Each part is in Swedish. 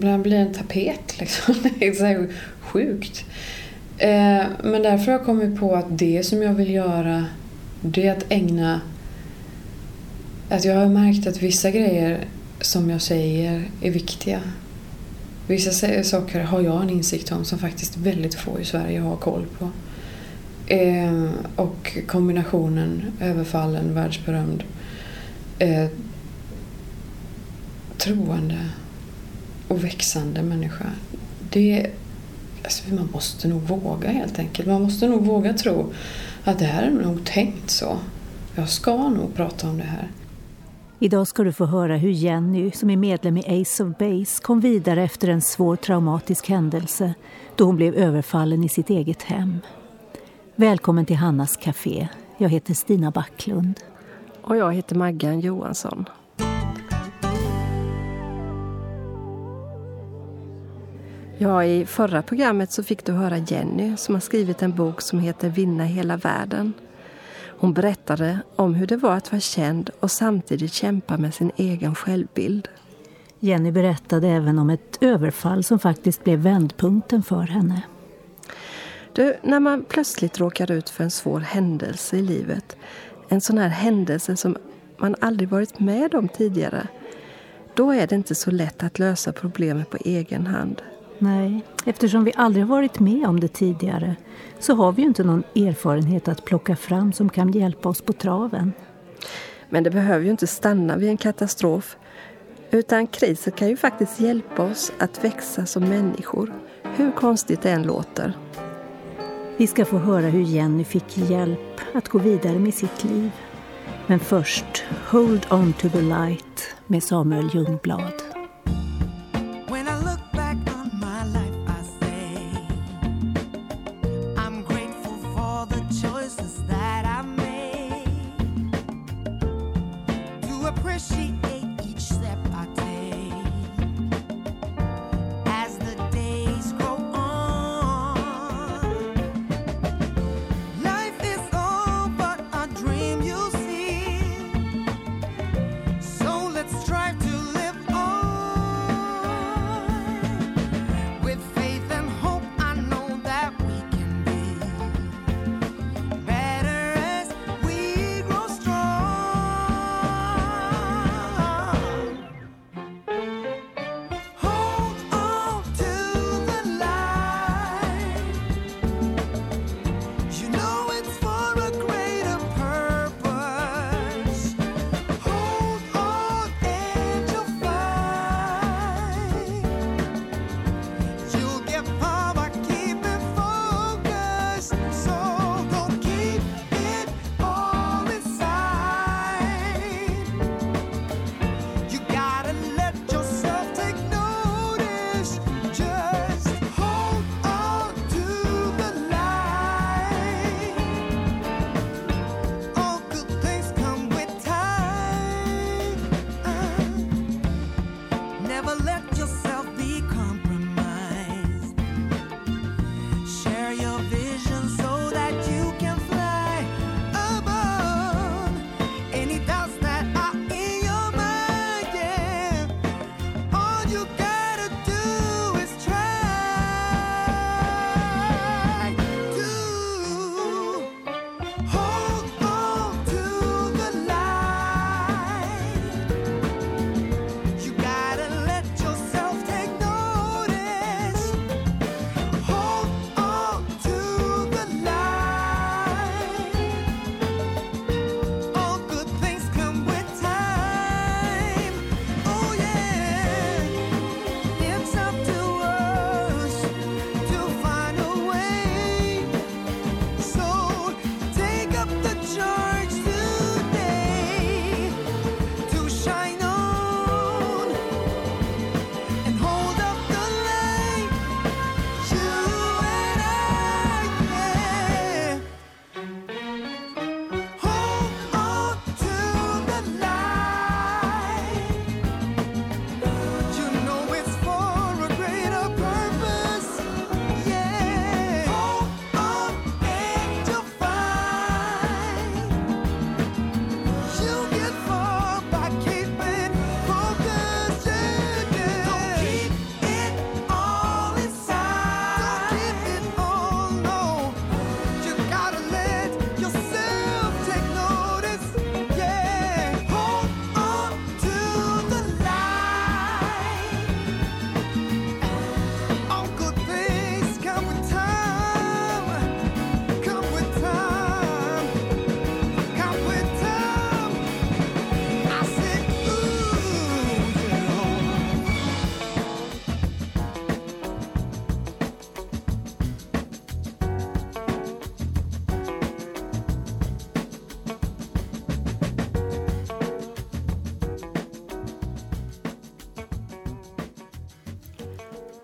Ibland blir det en tapet liksom. Det är så sjukt. Eh, men därför har jag kommit på att det som jag vill göra det är att ägna... Att jag har märkt att vissa grejer som jag säger är viktiga. Vissa saker har jag en insikt om som faktiskt väldigt få i Sverige har koll på. Eh, och kombinationen överfallen, världsberömd, eh, troende och växande människa. Det, alltså man måste nog våga helt enkelt. Man måste nog våga tro att det här är nog tänkt så. Jag ska nog prata om det här. Idag ska du få höra hur Jenny, som är medlem i Ace of Base, kom vidare efter en svår traumatisk händelse då hon blev överfallen i sitt eget hem. Välkommen till Hannas Café. Jag heter Stina Backlund. Och jag heter Maggan Johansson. Ja, I förra programmet så fick du höra Jenny som har skrivit en bok som heter Vinna hela världen. Hon berättade om hur det var att vara känd och samtidigt kämpa med sin egen självbild. Jenny berättade även om ett överfall som faktiskt blev vändpunkten för henne. Du, när man plötsligt råkar ut för en svår händelse i livet, en sån här händelse som man aldrig varit med om tidigare, då är det inte så lätt att lösa problemet på egen hand. Nej, eftersom vi aldrig varit med om det tidigare så har vi ju inte någon erfarenhet att plocka fram som kan hjälpa oss på traven. Men det behöver ju inte stanna vid en katastrof. Utan krisen kan ju faktiskt hjälpa oss att växa som människor, hur konstigt det än låter. Vi ska få höra hur Jenny fick hjälp att gå vidare med sitt liv. Men först Hold on to the light med Samuel Ljungblad.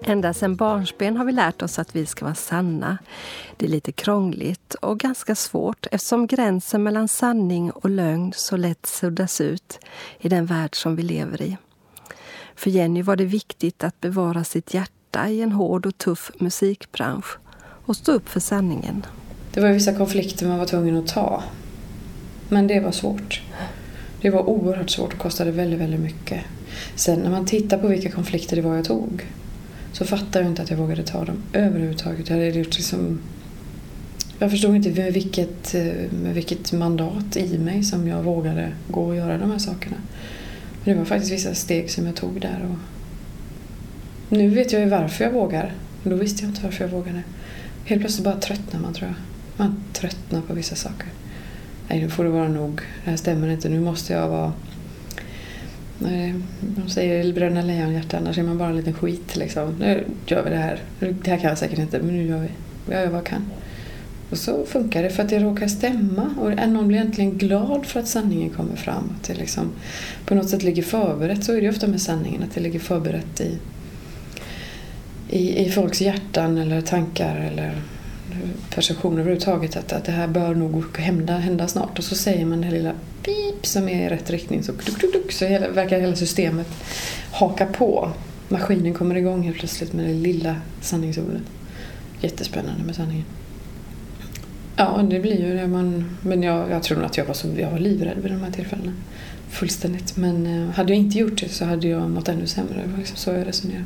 Ända sedan barnsben har vi lärt oss att vi ska vara sanna. Det är lite krångligt och ganska svårt eftersom gränsen mellan sanning och lögn så lätt suddas ut i den värld som vi lever i. För Jenny var det viktigt att bevara sitt hjärta i en hård och tuff musikbransch och stå upp för sanningen. Det var vissa konflikter man var tvungen att ta. Men det var svårt. Det var oerhört svårt och kostade väldigt, väldigt mycket. Sen när man tittar på vilka konflikter det var jag tog så fattade jag inte att jag vågade ta dem överhuvudtaget. Jag, hade gjort liksom, jag förstod inte med vilket, eh, med vilket mandat i mig som jag vågade gå och göra de här sakerna. Men det var faktiskt vissa steg som jag tog där. Och nu vet jag ju varför jag vågar. Men då visste jag inte varför jag vågade. Helt plötsligt bara tröttnar man tror jag. Man tröttnar på vissa saker. Nej, nu får det vara nog. Det här stämmer inte. Nu måste jag vara Nej, de säger bröderna lejonhjärta, annars är man bara en liten skit. Liksom. Nu gör vi det här. Det här kan jag säkert inte, men nu gör vi. Jag gör vad jag kan. Och så funkar det för att det råkar stämma. Och någon blir egentligen glad för att sanningen kommer fram. Att det liksom på något sätt ligger förberett. Så är det ofta med sanningen, att det ligger förberett i, i, i folks hjärtan eller tankar eller perception överhuvudtaget. Att, att det här bör nog hända, hända snart. Och så säger man det här lilla pip som är i rätt riktning. Så, duk, duk, duk, så hela, verkar hela systemet haka på. Maskinen kommer igång helt plötsligt med det lilla sanningsordet. Jättespännande med sanningen. Ja, det blir ju det. Man, men jag, jag tror nog att jag var, så, jag var livrädd vid de här tillfällena. Fullständigt. Men eh, hade jag inte gjort det så hade jag mått ännu sämre. Det var liksom så jag resonerade.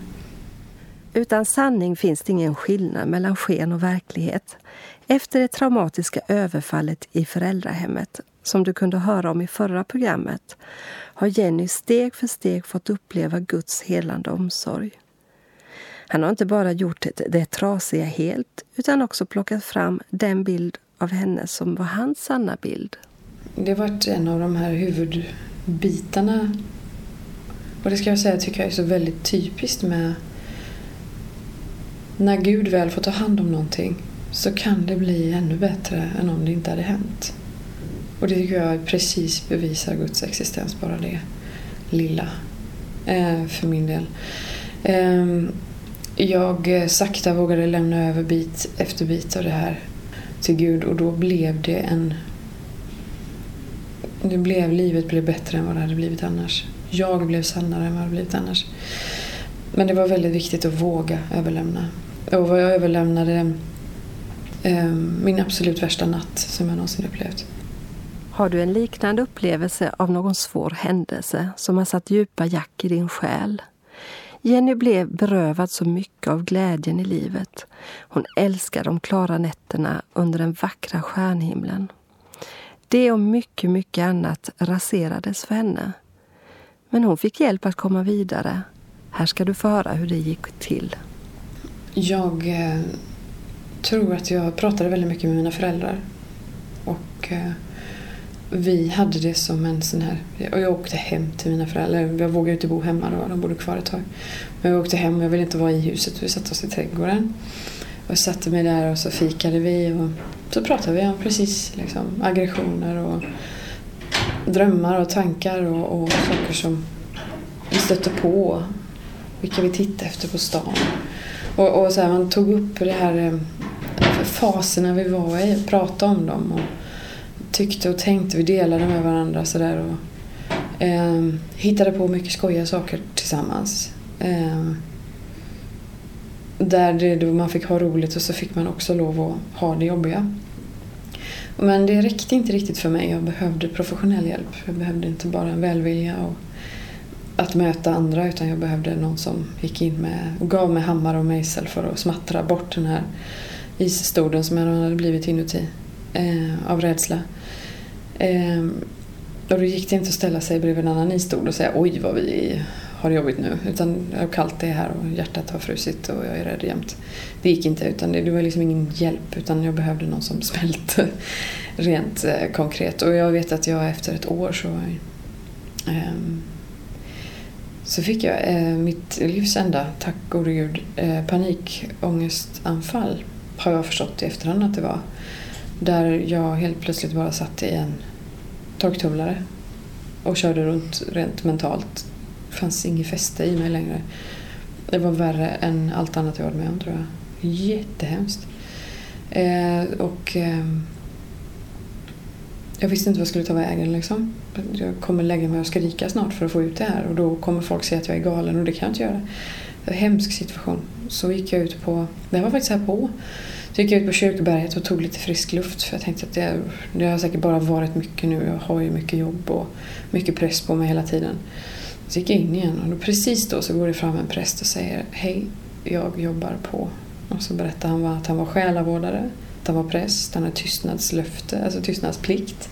Utan sanning finns det ingen skillnad mellan sken och verklighet. Efter det traumatiska överfallet i föräldrahemmet, som du kunde höra om i förra programmet, har Jenny steg för steg fått uppleva Guds helande omsorg. Han har inte bara gjort det trasiga helt, utan också plockat fram den bild av henne som var hans sanna bild. Det har varit en av de här huvudbitarna. Och det ska jag säga tycker jag är så väldigt typiskt med när Gud väl får ta hand om någonting så kan det bli ännu bättre än om det inte hade hänt. Och det tycker jag precis bevisar Guds existens, bara det lilla. Eh, för min del. Ehm, eh, jag sakta vågade lämna över bit efter bit av det här till Gud och då blev det en... Det blev, livet blev bättre än vad det hade blivit annars. Jag blev sannare än vad det hade blivit annars. Men det var väldigt viktigt att våga överlämna. Och vad jag överlämnade eh, min absolut värsta natt som jag någonsin upplevt. Har du en liknande upplevelse av någon svår händelse som har satt djupa jack i din själ? Jenny blev berövad så mycket av glädjen i livet. Hon älskar de klara nätterna under den vackra stjärnhimlen. Det och mycket, mycket annat raserades för henne. Men hon fick hjälp att komma vidare. Här ska du få höra hur det gick till. Jag eh, tror att jag pratade väldigt mycket med mina föräldrar. Och eh, vi hade det som en sån här... Och jag åkte hem till mina föräldrar. Jag vågade inte bo hemma då, de bodde kvar ett tag. Men jag åkte hem och jag ville inte vara i huset. Vi satte oss i trädgården. Och satte mig där och så fikade vi och så pratade vi om precis liksom, aggressioner och drömmar och tankar och, och saker som vi stötte på. Vilka vi tittade efter på stan. Och, och så här, man tog upp det här eh, faserna vi var i, pratade om dem och tyckte och tänkte. Vi delade med varandra sådär och eh, hittade på mycket skojiga saker tillsammans. Eh, där det, då man fick ha roligt och så fick man också lov att ha det jobbiga. Men det räckte inte riktigt för mig. Jag behövde professionell hjälp. Jag behövde inte bara en välvilja och att möta andra utan jag behövde någon som gick in med och gav mig hammare och mejsel för att smattra bort den här isstoden som jag hade blivit inuti eh, av rädsla. Eh, och då gick det inte att ställa sig bredvid en annan isstod och säga oj vad vi har jobbigt nu. Utan hur kallt det är här och hjärtat har frusit och jag är rädd jämt. Det gick inte utan det, det var liksom ingen hjälp utan jag behövde någon som smälte rent eh, konkret. Och jag vet att jag efter ett år så eh, så fick jag eh, mitt livs enda, tack gode gud, eh, panikångestanfall har jag förstått i efterhand att det var. Där jag helt plötsligt bara satt i en torktumlare och körde runt rent mentalt. Det fanns inget fäste i mig längre. Det var värre än allt annat jag varit med om tror jag. Jättehemskt. Eh, och eh, jag visste inte vad jag skulle ta vägen. Liksom. Jag kommer lägga mig och skrika snart för att få ut det här och då kommer folk säga att jag är galen och det kan jag inte göra. Det var en hemsk situation. Så gick jag ut på, det var faktiskt här på, så gick jag ut på Kyrkberget och tog lite frisk luft för jag tänkte att det, det har säkert bara varit mycket nu. Jag har ju mycket jobb och mycket press på mig hela tiden. Så gick jag in igen och då, precis då så går det fram en präst och säger Hej, jag jobbar på. Och så berättar han att han var själavårdare, att han var präst, han hade tystnadslöfte, alltså tystnadsplikt.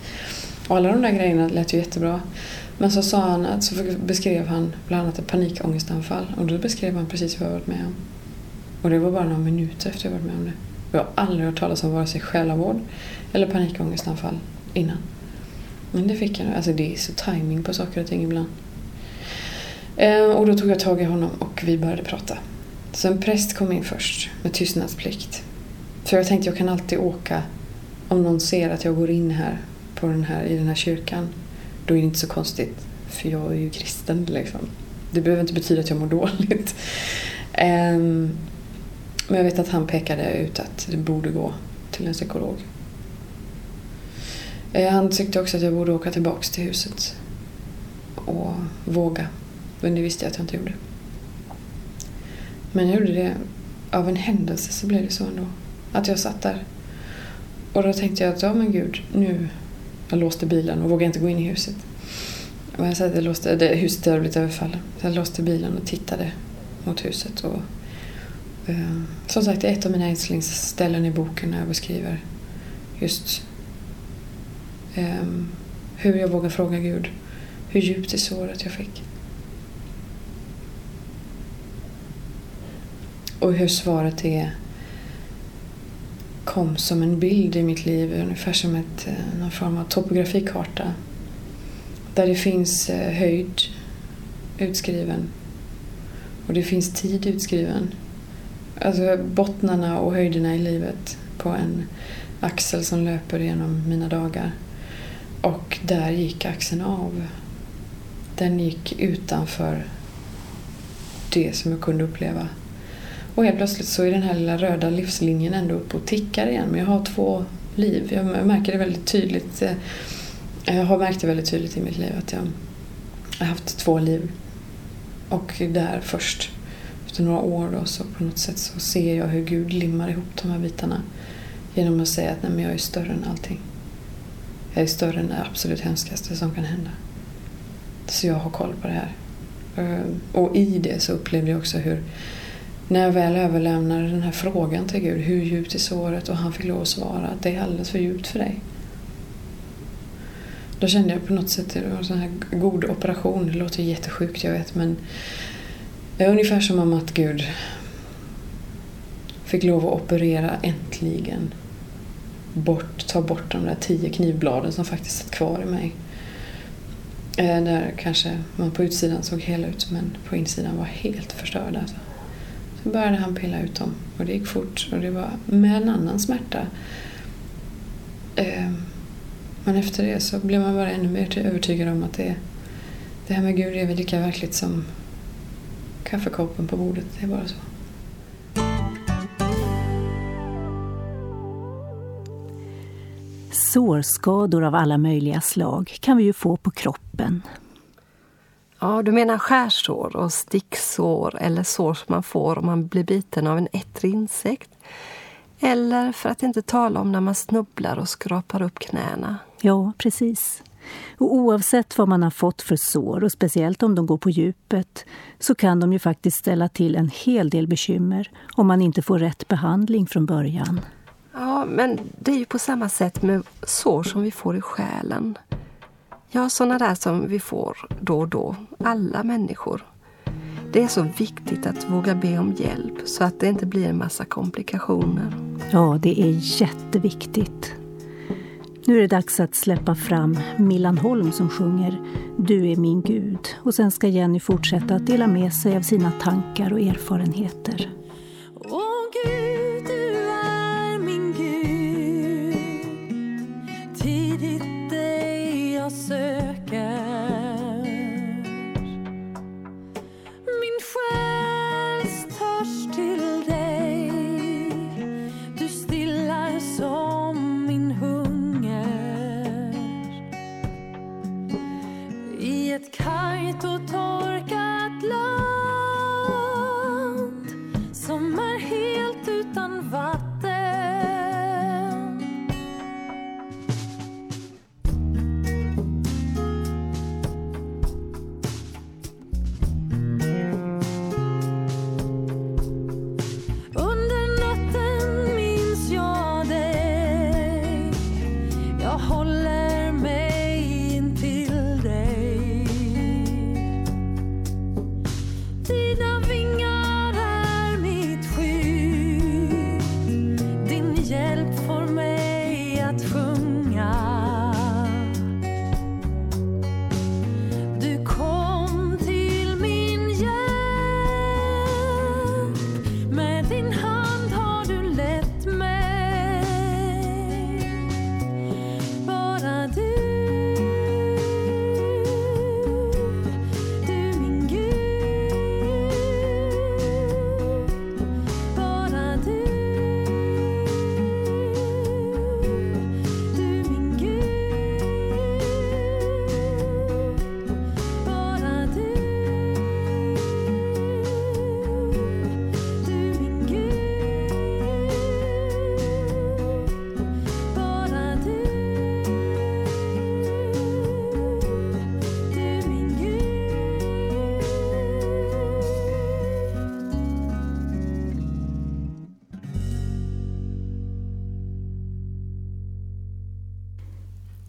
Och alla de där grejerna lät ju jättebra. Men så sa han att så beskrev han bland annat ett panikångestanfall och då beskrev han precis vad jag varit med om. Och det var bara några minuter efter jag varit med om det. Jag har aldrig hört talas om vare sig själavård eller panikångestanfall innan. Men det fick jag. Alltså det är så timing på saker och ting ibland. Ehm, och då tog jag tag i honom och vi började prata. Så en präst kom in först med tystnadsplikt. För jag tänkte jag kan alltid åka om någon ser att jag går in här, på den här i den här kyrkan. Då är det inte så konstigt. För jag är ju kristen liksom. Det behöver inte betyda att jag mår dåligt. Um, men jag vet att han pekade ut att det borde gå till en psykolog. Eh, han tyckte också att jag borde åka tillbaks till huset och våga. Men det visste jag att jag inte gjorde. Men jag gjorde det av en händelse så blev det så ändå. Att jag satt där. Och då tänkte jag att ja men gud, nu jag låste bilen och vågade inte gå in i huset. Och jag satt, jag låste, det, huset hade blivit överfallet. Så jag låste bilen och tittade mot huset. Och, eh, som sagt, det är ett av mina älsklingsställen i boken när jag beskriver just eh, hur jag vågar fråga Gud hur djupt det såret jag fick. Och hur svaret är kom som en bild i mitt liv, ungefär som ett, eh, någon form av topografikarta. Där det finns eh, höjd utskriven och det finns tid utskriven. Alltså bottnarna och höjderna i livet på en axel som löper genom mina dagar. Och där gick axeln av. Den gick utanför det som jag kunde uppleva och helt plötsligt så är den här lilla röda livslinjen ändå uppe och tickar igen. Men jag har två liv. Jag märker det väldigt tydligt. Eh, jag har märkt det väldigt tydligt i mitt liv att jag har haft två liv. Och där först, efter några år då, så på något sätt så ser jag hur Gud limmar ihop de här bitarna. Genom att säga att nej, men jag är större än allting. Jag är större än det absolut hemskaste som kan hända. Så jag har koll på det här. Ehm, och i det så upplevde jag också hur när jag väl överlämnade den här frågan till Gud, hur djupt är såret? Och han fick lov att svara att det är alldeles för djupt för dig. Då kände jag på något sätt att det var en sån här god operation. Det låter jättesjukt, jag vet, men det är ungefär som om att Gud fick lov att operera äntligen. Bort, ta bort de där tio knivbladen som faktiskt satt kvar i mig. Eh, där kanske man på utsidan såg hel ut men på insidan var helt förstörd. Alltså. Så började han pilla ut dem och det gick fort och det var med en annan smärta. Ehm, men efter det så blev man bara ännu mer övertygad om att det, det här med Gud är väl lika verkligt som kaffekoppen på bordet. Det är bara så. Sårskador av alla möjliga slag kan vi ju få på kroppen Ja, du menar skärsår och sticksår eller sår som man får om man blir biten av en ettrig insekt? Eller för att inte tala om när man snubblar och skrapar upp knäna. Ja, precis. Och oavsett vad man har fått för sår, och speciellt om de går på djupet, så kan de ju faktiskt ställa till en hel del bekymmer om man inte får rätt behandling från början. Ja, men det är ju på samma sätt med sår som vi får i själen. Ja, sådana där som vi får då och då, alla människor. Det är så viktigt att våga be om hjälp så att det inte blir en massa komplikationer. Ja, det är jätteviktigt. Nu är det dags att släppa fram Millan Holm som sjunger Du är min Gud. Och sen ska Jenny fortsätta att dela med sig av sina tankar och erfarenheter.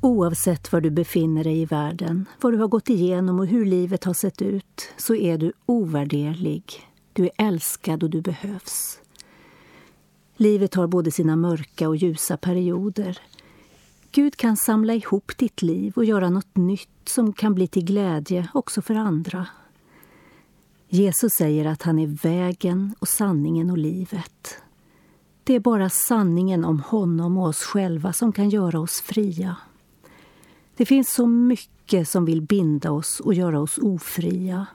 Oavsett var du befinner dig i världen, vad du har gått igenom och hur livet har sett ut, så är du ovärderlig. Du är älskad och du behövs. Livet har både sina mörka och ljusa perioder. Gud kan samla ihop ditt liv och göra något nytt som kan bli till glädje också för andra. Jesus säger att han är vägen och sanningen och livet. Det är bara sanningen om honom och oss själva som kan göra oss fria. Det finns så mycket som vill binda oss och göra oss ofria.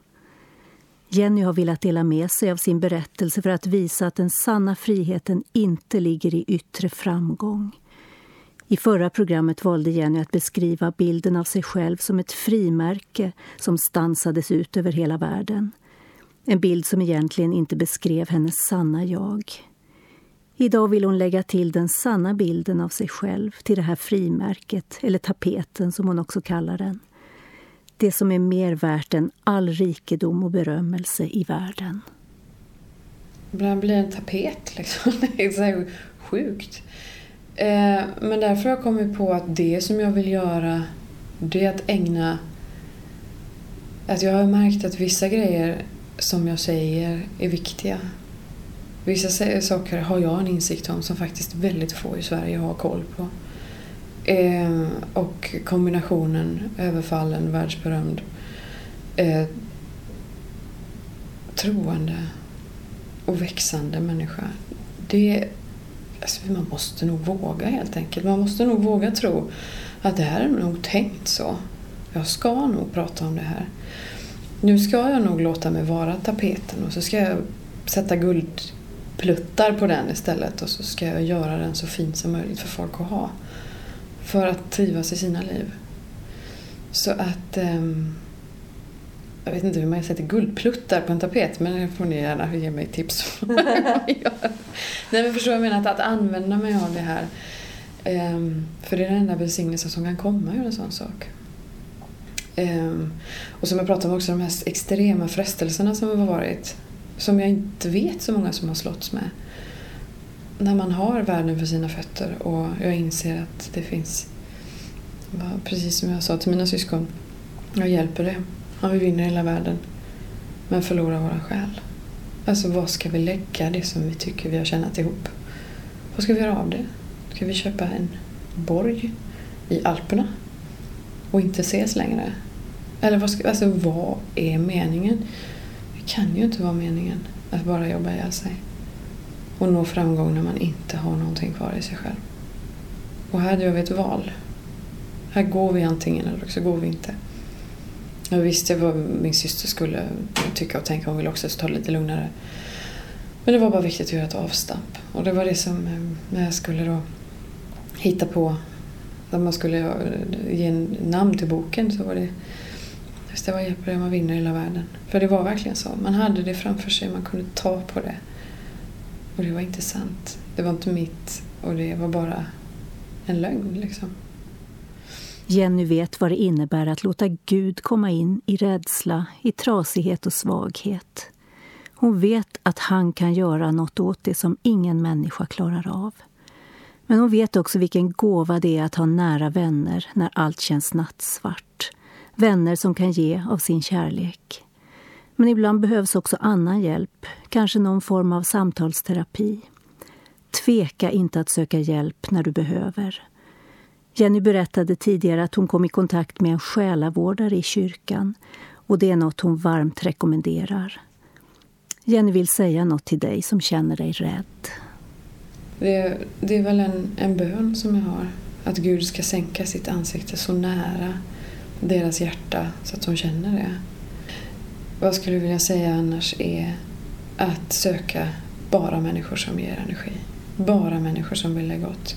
Jenny har velat dela med sig av sin berättelse för att visa att den sanna friheten inte ligger i yttre framgång. I förra programmet valde Jenny att beskriva bilden av sig själv som ett frimärke som stansades ut över hela världen. En bild som egentligen inte beskrev hennes sanna jag. Idag vill hon lägga till den sanna bilden av sig själv till det här frimärket, eller tapeten som hon också kallar den. Det som är mer värt än all rikedom och berömmelse i världen. Ibland blir en tapet liksom. Det är så här sjukt. Eh, men därför har jag kommit på att det som jag vill göra det är att ägna... Att jag har märkt att vissa grejer som jag säger är viktiga. Vissa saker har jag en insikt om som faktiskt väldigt få i Sverige har koll på. Eh, och kombinationen överfallen, världsberömd, eh, troende och växande människa. Det, alltså man måste nog våga helt enkelt. Man måste nog våga tro att det här är nog tänkt så. Jag ska nog prata om det här. Nu ska jag nog låta mig vara tapeten och så ska jag sätta guld guldpluttar på den istället och så ska jag göra den så fin som möjligt för folk att ha. För att trivas i sina liv. Så att... ehm, jag vet inte hur man sätter guldpluttar på en tapet men det får ni gärna ge mig tips om. Nej men förstår jag menar? Att, att använda mig av det här. Ehm, för det är den enda välsignelsen som kan komma ur en sån sak. Ehm, och som jag pratade om också, de här extrema frestelserna som har varit. Som jag inte vet så många som har slåtts med. När man har världen för sina fötter och jag inser att det finns, precis som jag sa till mina syskon, jag hjälper det. Ja, vi vinner hela världen. Men förlorar våra själ. Alltså vad ska vi lägga det som vi tycker vi har tjänat ihop? Vad ska vi göra av det? Ska vi köpa en borg i Alperna? Och inte ses längre? Eller vad, ska, alltså, vad är meningen? Det kan ju inte vara meningen att bara jobba ihjäl sig. Och nå framgång när man inte har någonting kvar i sig själv. Och här gör vi ett val. Här går vi antingen eller så går vi inte. Jag visste vad min syster skulle tycka och tänka. Hon ville också ta det lite lugnare. Men det var bara viktigt att göra ett avstamp. Och det var det som, ehm, när jag skulle då hitta på, när man skulle ge namn till boken så var det det var hjälp det man vinner hela världen. För det var verkligen så. Man hade det framför sig, man kunde ta på det. Och det var inte sant. Det var inte mitt och det var bara en lögn liksom. Jenny vet vad det innebär att låta Gud komma in i rädsla, i trasighet och svaghet. Hon vet att han kan göra något åt det som ingen människa klarar av. Men hon vet också vilken gåva det är att ha nära vänner när allt känns nattsvart. Vänner som kan ge av sin kärlek. Men ibland behövs också annan hjälp, kanske någon form av samtalsterapi. Tveka inte att söka hjälp när du behöver. Jenny berättade tidigare att hon kom i kontakt med en själavårdare i kyrkan och det är något hon varmt rekommenderar. Jenny vill säga något till dig som känner dig rädd. Det, det är väl en, en bön som jag har. Att Gud ska sänka sitt ansikte så nära deras hjärta så att de känner det. Vad jag skulle vilja säga annars är att söka bara människor som ger energi. Bara människor som vill det gott.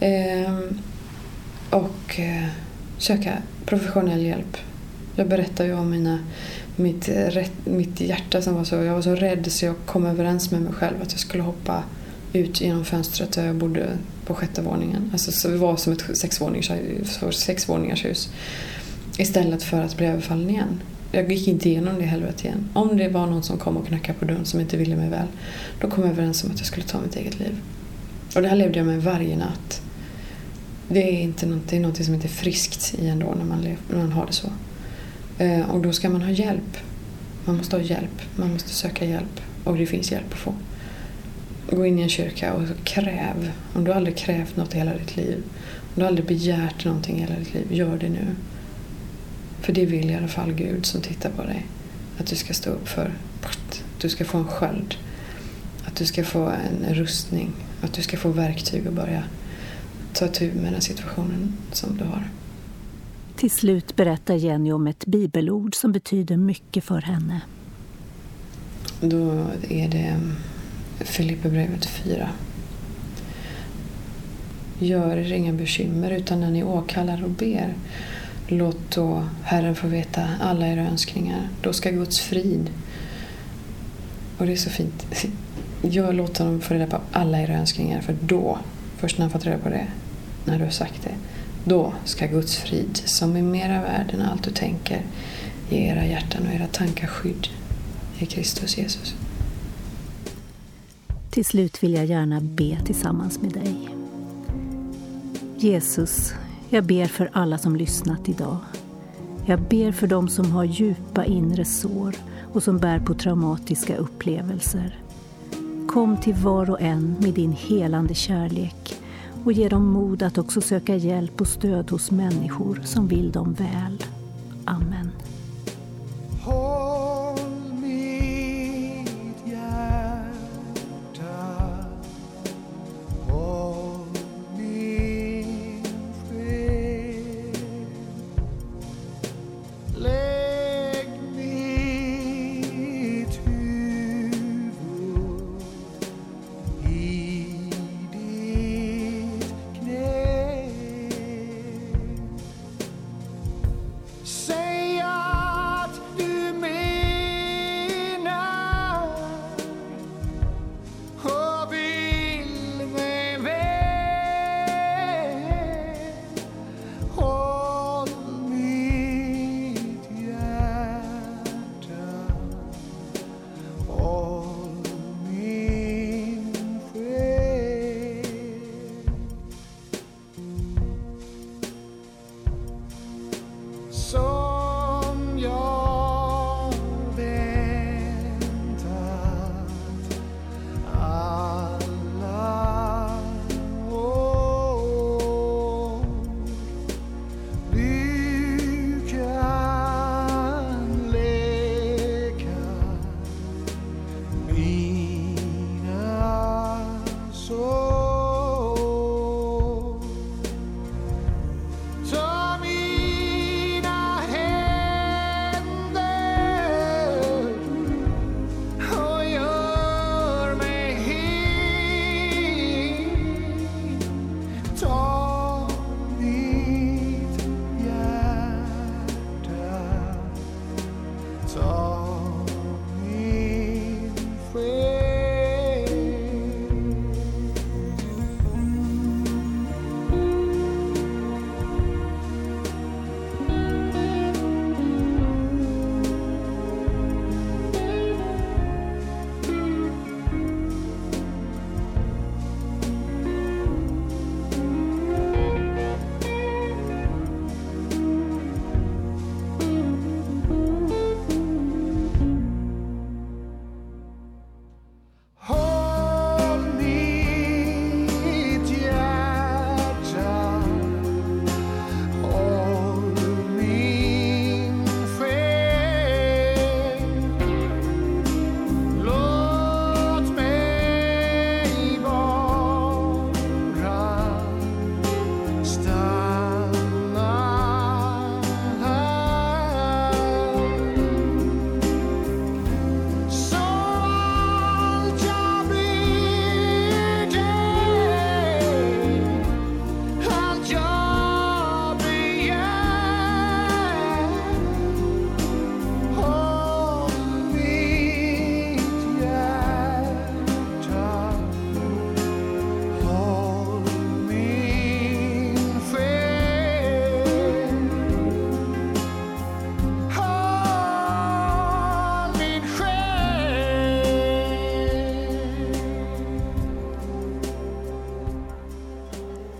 Ehm, och eh, söka professionell hjälp. Jag berättar ju om mina, mitt, eh, mitt hjärta som var så... Jag var så rädd så jag kom överens med mig själv att jag skulle hoppa ut genom fönstret där jag bodde på sjätte våningen. Alltså, så det var som ett sexvåningars, hus. Istället för att bli överfallen igen. Jag gick inte igenom det helvetet igen. Om det var någon som kom och knackade på dörren som inte ville mig väl, då kom jag överens om att jag skulle ta mitt eget liv. Och det här levde jag med varje natt. Det är, inte något, det är något som inte är friskt i ändå när man, lev, när man har det så. Eh, och då ska man ha hjälp. Man måste ha hjälp. Man måste söka hjälp. Och det finns hjälp att få. Gå in i en kyrka och kräv. Om du aldrig krävt något i hela ditt liv. Om du aldrig begärt någonting i hela ditt liv. Gör det nu. För det vill i alla fall Gud som tittar på dig. Att du ska stå upp för. Att du ska få en sköld. Att du ska få en rustning. Att du ska få verktyg att börja ta tur med den situationen som du har. Till slut berättar Jenny om ett bibelord som betyder mycket för henne. Då är det Filipperbrevet 4. Gör er inga bekymmer utan när ni åkallar och ber låt då Herren få veta alla era önskningar. Då ska Guds frid och det är så fint. Jag låter honom få reda på alla era önskningar för då, först när han fått reda på det, när du har sagt det, då ska Guds frid, som är mera värd än allt du tänker, ge era hjärtan och era tankar skydd i Kristus Jesus. Till slut vill jag gärna be tillsammans med dig. Jesus, jag ber för alla som lyssnat idag. Jag ber för dem som har djupa inre sår och som bär på traumatiska upplevelser. Kom till var och en med din helande kärlek och ge dem mod att också söka hjälp och stöd hos människor som vill dem väl. Amen.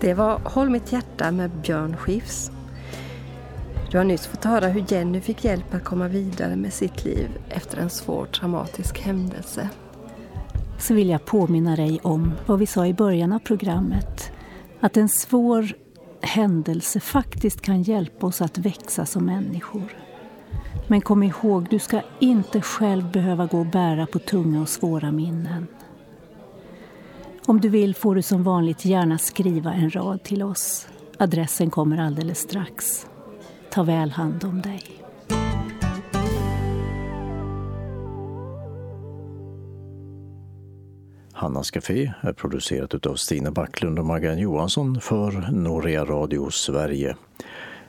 Det var Håll mitt hjärta med Björn Skifs. Du har nyss fått höra hur Jenny fick hjälp att komma vidare med sitt liv efter en svår traumatisk händelse. Så vill jag påminna dig om vad vi sa i början av programmet. Att en svår händelse faktiskt kan hjälpa oss att växa som människor. Men kom ihåg, du ska inte själv behöva gå och bära på tunga och svåra minnen. Om du vill får du som vanligt gärna skriva en rad till oss. Adressen kommer alldeles strax. Ta väl hand om dig. Hannas Café är producerat av Stina Backlund och Maggan Johansson för Norea Radio Sverige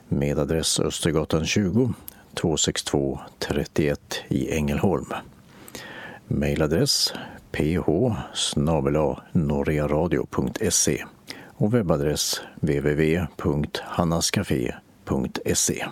med adress Östergatan 20 262 31 i Ängelholm. Mailadress ph norrearadio.se och webbadress www.hannascafé.se